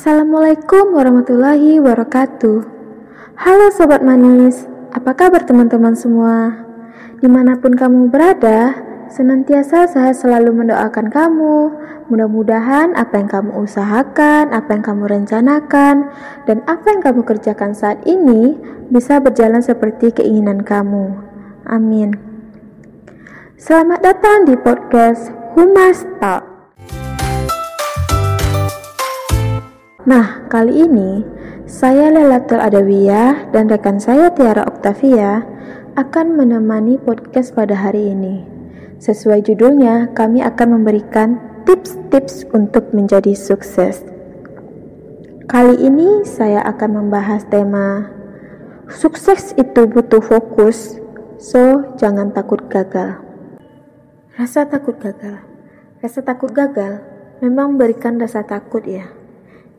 Assalamualaikum warahmatullahi wabarakatuh. Halo sobat manis, apa kabar teman-teman semua? Di mana pun kamu berada, senantiasa saya selalu mendoakan kamu. Mudah-mudahan apa yang kamu usahakan, apa yang kamu rencanakan, dan apa yang kamu kerjakan saat ini bisa berjalan seperti keinginan kamu. Amin. Selamat datang di podcast Humas Talk. Nah, kali ini saya Lelatul Adawiyah dan rekan saya Tiara Oktavia akan menemani podcast pada hari ini. Sesuai judulnya, kami akan memberikan tips-tips untuk menjadi sukses. Kali ini saya akan membahas tema sukses itu butuh fokus, so jangan takut gagal. Rasa takut gagal. Rasa takut gagal memang memberikan rasa takut ya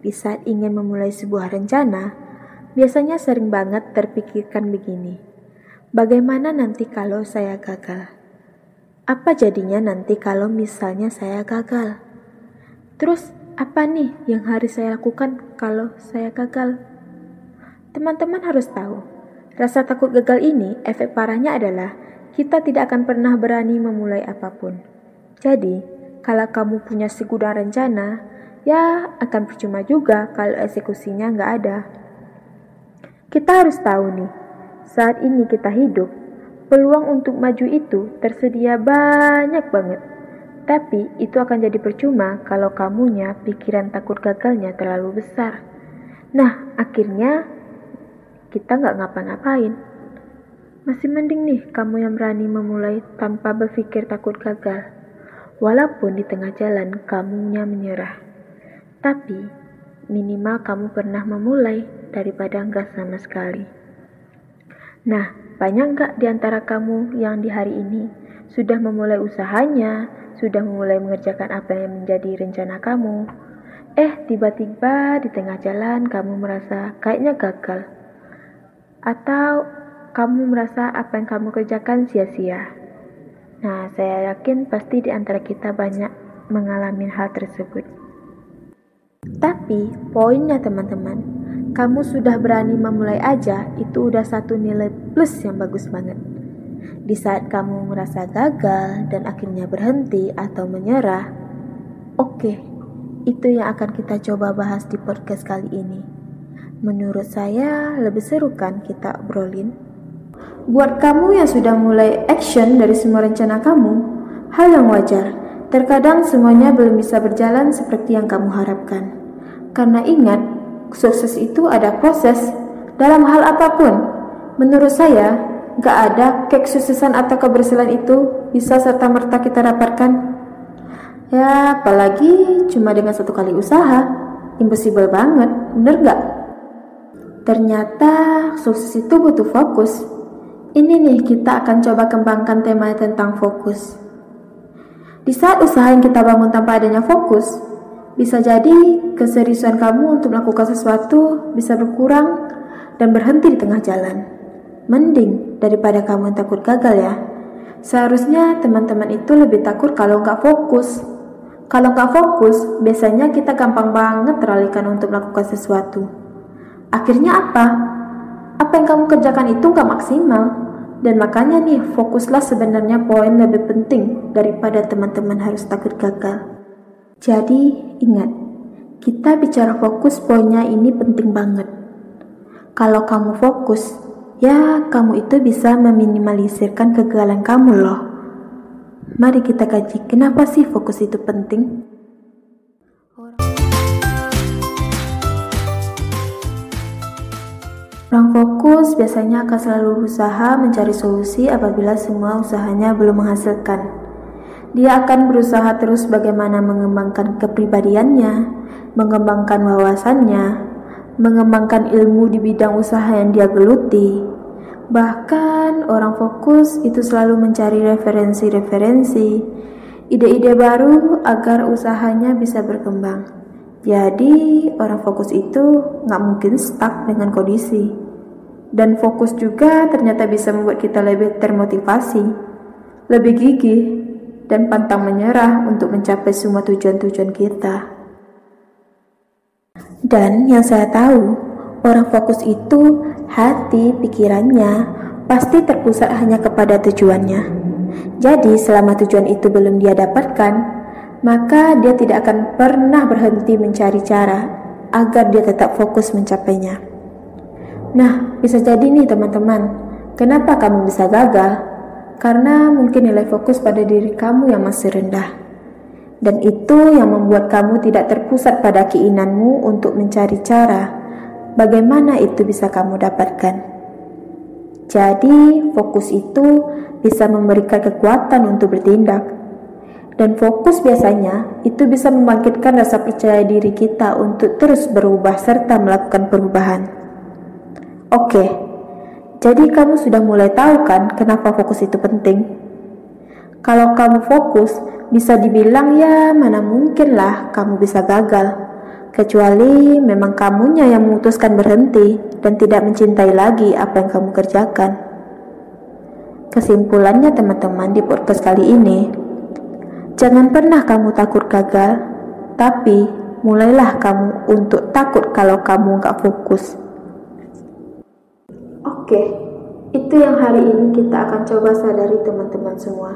di saat ingin memulai sebuah rencana, biasanya sering banget terpikirkan begini. Bagaimana nanti kalau saya gagal? Apa jadinya nanti kalau misalnya saya gagal? Terus apa nih yang harus saya lakukan kalau saya gagal? Teman-teman harus tahu, rasa takut gagal ini efek parahnya adalah kita tidak akan pernah berani memulai apa pun. Jadi, kalau kamu punya segudang rencana, ya akan percuma juga kalau eksekusinya nggak ada. Kita harus tahu nih, saat ini kita hidup, peluang untuk maju itu tersedia banyak banget. Tapi itu akan jadi percuma kalau kamunya pikiran takut gagalnya terlalu besar. Nah, akhirnya kita nggak ngapa-ngapain. Masih mending nih kamu yang berani memulai tanpa berpikir takut gagal. Walaupun di tengah jalan kamunya menyerah. Tapi, minimal kamu pernah memulai daripada enggak sama sekali. Nah, banyak enggak di antara kamu yang di hari ini sudah memulai usahanya, sudah memulai mengerjakan apa yang menjadi rencana kamu? Eh, tiba-tiba di tengah jalan kamu merasa kayaknya gagal. Atau kamu merasa apa yang kamu kerjakan sia-sia. Nah, saya yakin pasti di antara kita banyak mengalami hal tersebut. Tapi poinnya teman-teman, kamu sudah berani memulai aja, itu udah satu nilai plus yang bagus banget. Di saat kamu merasa gagal dan akhirnya berhenti atau menyerah, oke, okay, itu yang akan kita coba bahas di podcast kali ini. Menurut saya lebih seru kan kita obrolin? Buat kamu yang sudah mulai action dari semua rencana kamu, hal yang wajar Terkadang semuanya belum bisa berjalan seperti yang kamu harapkan. Karena ingat, sukses itu ada proses dalam hal apa pun. Menurut saya, gak ada kesuksesan atau keberhasilan itu bisa serta-merta kita dapatkan. Ya, apalagi cuma dengan satu kali usaha. Impossible banget, bener gak? Ternyata sukses itu butuh fokus. Ini nih kita akan coba kembangkan tema tentang fokus. Di saat usaha yang kita bangun tanpa adanya fokus, bisa jadi keseriusan kamu untuk melakukan sesuatu bisa berkurang dan berhenti di tengah jalan. Mending daripada kamu yang takut gagal ya. Seharusnya teman-teman itu lebih takut kalau nggak fokus. Kalau nggak fokus, biasanya kita gampang banget teralihkan untuk melakukan sesuatu. Akhirnya apa? Apa yang kamu kerjakan itu nggak maksimal. Dan makanya nih, fokuslah sebenarnya poin lebih penting daripada teman-teman harus takut gagal. Jadi, ingat, kita bicara fokus poinnya ini penting banget. Kalau kamu fokus, ya kamu itu bisa meminimalisirkan kegagalan kamu loh. Mari kita kaji kenapa sih fokus itu penting. Orang fokus biasanya akan selalu berusaha mencari solusi apabila semua usahanya belum menghasilkan. Dia akan berusaha terus bagaimana mengembangkan kepribadiannya, mengembangkan wawasannya, mengembangkan ilmu di bidang usaha yang dia geluti. Bahkan orang fokus itu selalu mencari referensi-referensi, ide-ide baru agar usahanya bisa berkembang. Jadi orang fokus itu nggak mungkin stuck dengan kondisi. Dan fokus juga ternyata bisa membuat kita lebih termotivasi, lebih gigih, dan pantang menyerah untuk mencapai semua tujuan-tujuan kita. Dan yang saya tahu, orang fokus itu hati, pikirannya pasti terpusat hanya kepada tujuannya. Jadi, selama tujuan itu belum dia dapatkan, maka dia tidak akan pernah berhenti mencari cara agar dia tetap fokus mencapainya. Nah, bisa jadi nih teman-teman, kenapa kamu bisa gagal? Karena mungkin nilai fokus pada diri kamu yang masih rendah. Dan itu yang membuat kamu tidak terpusat pada keinginanmu untuk mencari cara bagaimana itu bisa kamu dapatkan. Jadi, fokus itu bisa memberikan kekuatan untuk bertindak. Dan fokus biasanya itu bisa membangkitkan rasa percaya diri kita untuk terus berubah serta melakukan perubahan. Oke, jadi kamu sudah mulai tahu kan kenapa fokus itu penting? Kalau kamu fokus, bisa dibilang ya mana mungkin lah kamu bisa gagal. Kecuali memang kamunya yang memutuskan berhenti dan tidak mencintai lagi apa yang kamu kerjakan. Kesimpulannya teman-teman di podcast kali ini, jangan pernah kamu takut gagal, tapi mulailah kamu untuk takut kalau kamu gak fokus. Oke, itu yang hari ini kita akan coba sadari teman-teman semua.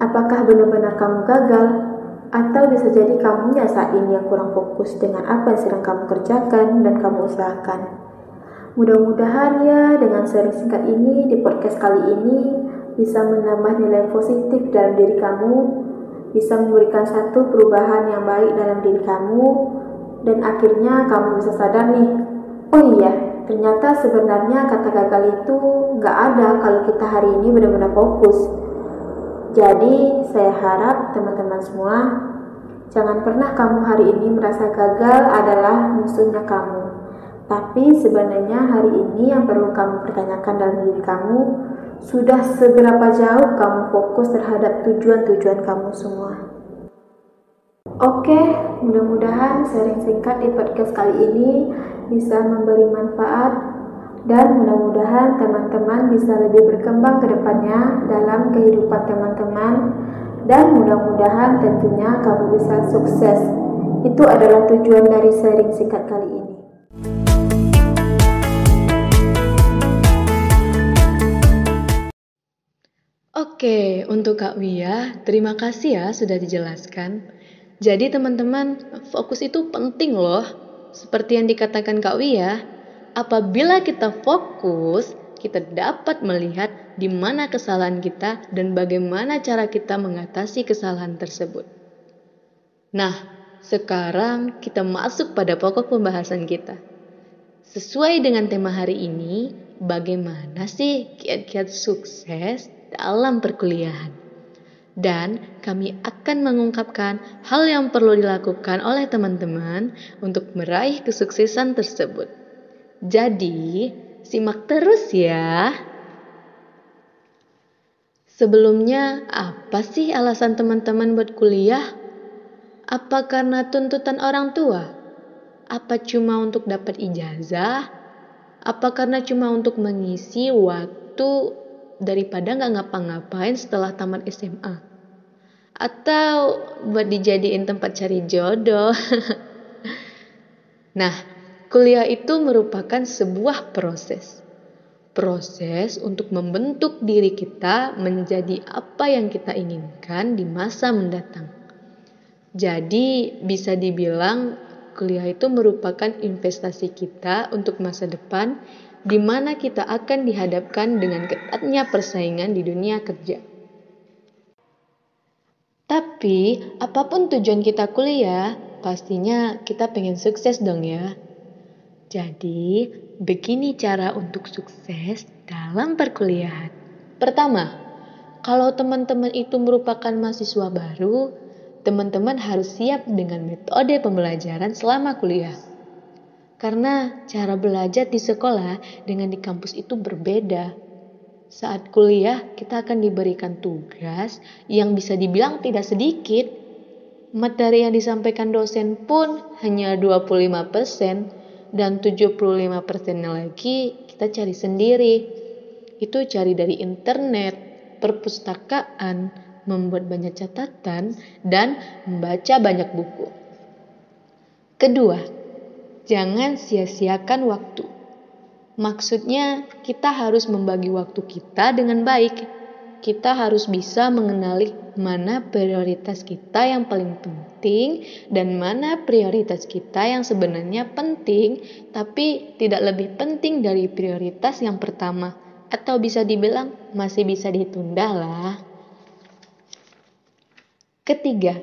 Apakah benar-benar kamu gagal? Atau bisa jadi kamunya saat ini yang kurang fokus dengan apa yang sedang kamu kerjakan dan kamu usahakan. Mudah-mudahan ya dengan seri singkat ini di podcast kali ini bisa menambah nilai positif dalam diri kamu, bisa memberikan satu perubahan yang baik dalam diri kamu, dan akhirnya kamu bisa sadar nih, oh iya, ternyata sebenarnya kata gagal itu nggak ada kalau kita hari ini benar-benar fokus jadi, saya harap teman-teman semua jangan pernah kamu hari ini merasa gagal adalah musuhnya kamu. Tapi sebenarnya hari ini yang perlu kamu pertanyakan dalam diri kamu, sudah seberapa jauh kamu fokus terhadap tujuan-tujuan kamu semua. Oke, mudah-mudahan sharing singkat di podcast kali ini bisa memberi manfaat dan mudah-mudahan teman-teman bisa lebih berkembang ke depannya dalam kehidupan teman-teman dan mudah-mudahan tentunya kamu bisa sukses. Itu adalah tujuan dari sharing singkat kali ini. Oke, untuk Kak Wia, terima kasih ya sudah dijelaskan. Jadi teman-teman, fokus itu penting loh. Seperti yang dikatakan Kak Wia, apabila kita fokus, kita dapat melihat di mana kesalahan kita dan bagaimana cara kita mengatasi kesalahan tersebut. Nah, sekarang kita masuk pada pokok pembahasan kita. Sesuai dengan tema hari ini, bagaimana sih kiat-kiat sukses dalam perkuliahan? Dan kami akan mengungkapkan hal yang perlu dilakukan oleh teman-teman untuk meraih kesuksesan tersebut. Jadi, simak terus ya. Sebelumnya, apa sih alasan teman-teman buat kuliah? Apa karena tuntutan orang tua? Apa cuma untuk dapat ijazah? Apa karena cuma untuk mengisi waktu daripada nggak ngapa-ngapain setelah tamat SMA? Atau buat dijadiin tempat cari jodoh? nah, Kuliah itu merupakan sebuah proses. Proses untuk membentuk diri kita menjadi apa yang kita inginkan di masa mendatang. Jadi, bisa dibilang kuliah itu merupakan investasi kita untuk masa depan di mana kita akan dihadapkan dengan ketatnya persaingan di dunia kerja. Tapi, apa pun tujuan kita kuliah, pastinya kita pengen sukses dong ya. Jadi, begini cara untuk sukses dalam perkuliahan. Pertama, kalau teman-teman itu merupakan mahasiswa baru, teman-teman harus siap dengan metode pembelajaran selama kuliah. Karena cara belajar di sekolah dengan di kampus itu berbeda. Saat kuliah, kita akan diberikan tugas yang bisa dibilang tidak sedikit. Materi yang disampaikan dosen pun hanya 25%, dan 75% lagi kita cari sendiri. Itu cari dari internet, perpustakaan, membuat banyak catatan, dan membaca banyak buku. Kedua, jangan sia-siakan waktu. Maksudnya, kita harus membagi waktu kita dengan baik. Kita harus bisa mengenali mana prioritas kita yang paling penting dan mana prioritas kita yang sebenarnya penting, tapi tidak lebih penting dari prioritas yang pertama, atau bisa dibilang masih bisa ditunda lah. Ketiga,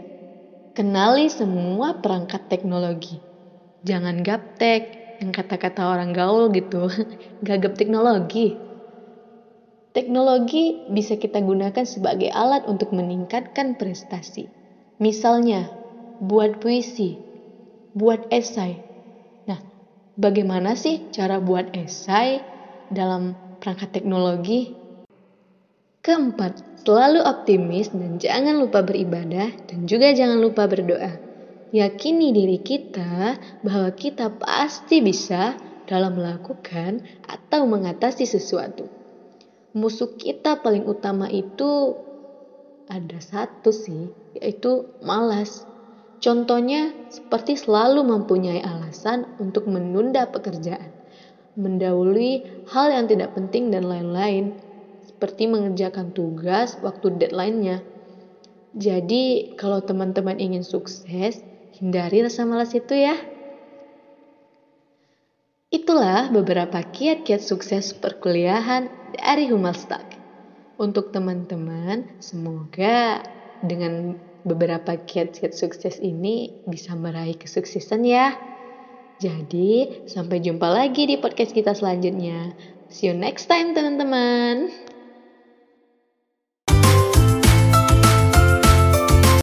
kenali semua perangkat teknologi. Jangan gaptek, yang kata-kata orang gaul gitu, gagap teknologi. Teknologi bisa kita gunakan sebagai alat untuk meningkatkan prestasi. Misalnya, buat puisi, buat esai. Nah, bagaimana sih cara buat esai dalam perangkat teknologi? Keempat, selalu optimis dan jangan lupa beribadah dan juga jangan lupa berdoa. Yakini diri kita bahwa kita pasti bisa dalam melakukan atau mengatasi sesuatu. Musuh kita paling utama itu ada satu sih, yaitu malas. Contohnya seperti selalu mempunyai alasan untuk menunda pekerjaan, mendahului hal yang tidak penting dan lain-lain, seperti mengerjakan tugas waktu deadline-nya. Jadi, kalau teman-teman ingin sukses, Hindari rasa malas itu ya. Itulah beberapa kiat-kiat sukses perkuliahan dari Humalstak. Untuk teman-teman, semoga dengan beberapa kiat-kiat sukses ini bisa meraih kesuksesan ya. Jadi, sampai jumpa lagi di podcast kita selanjutnya. See you next time, teman-teman.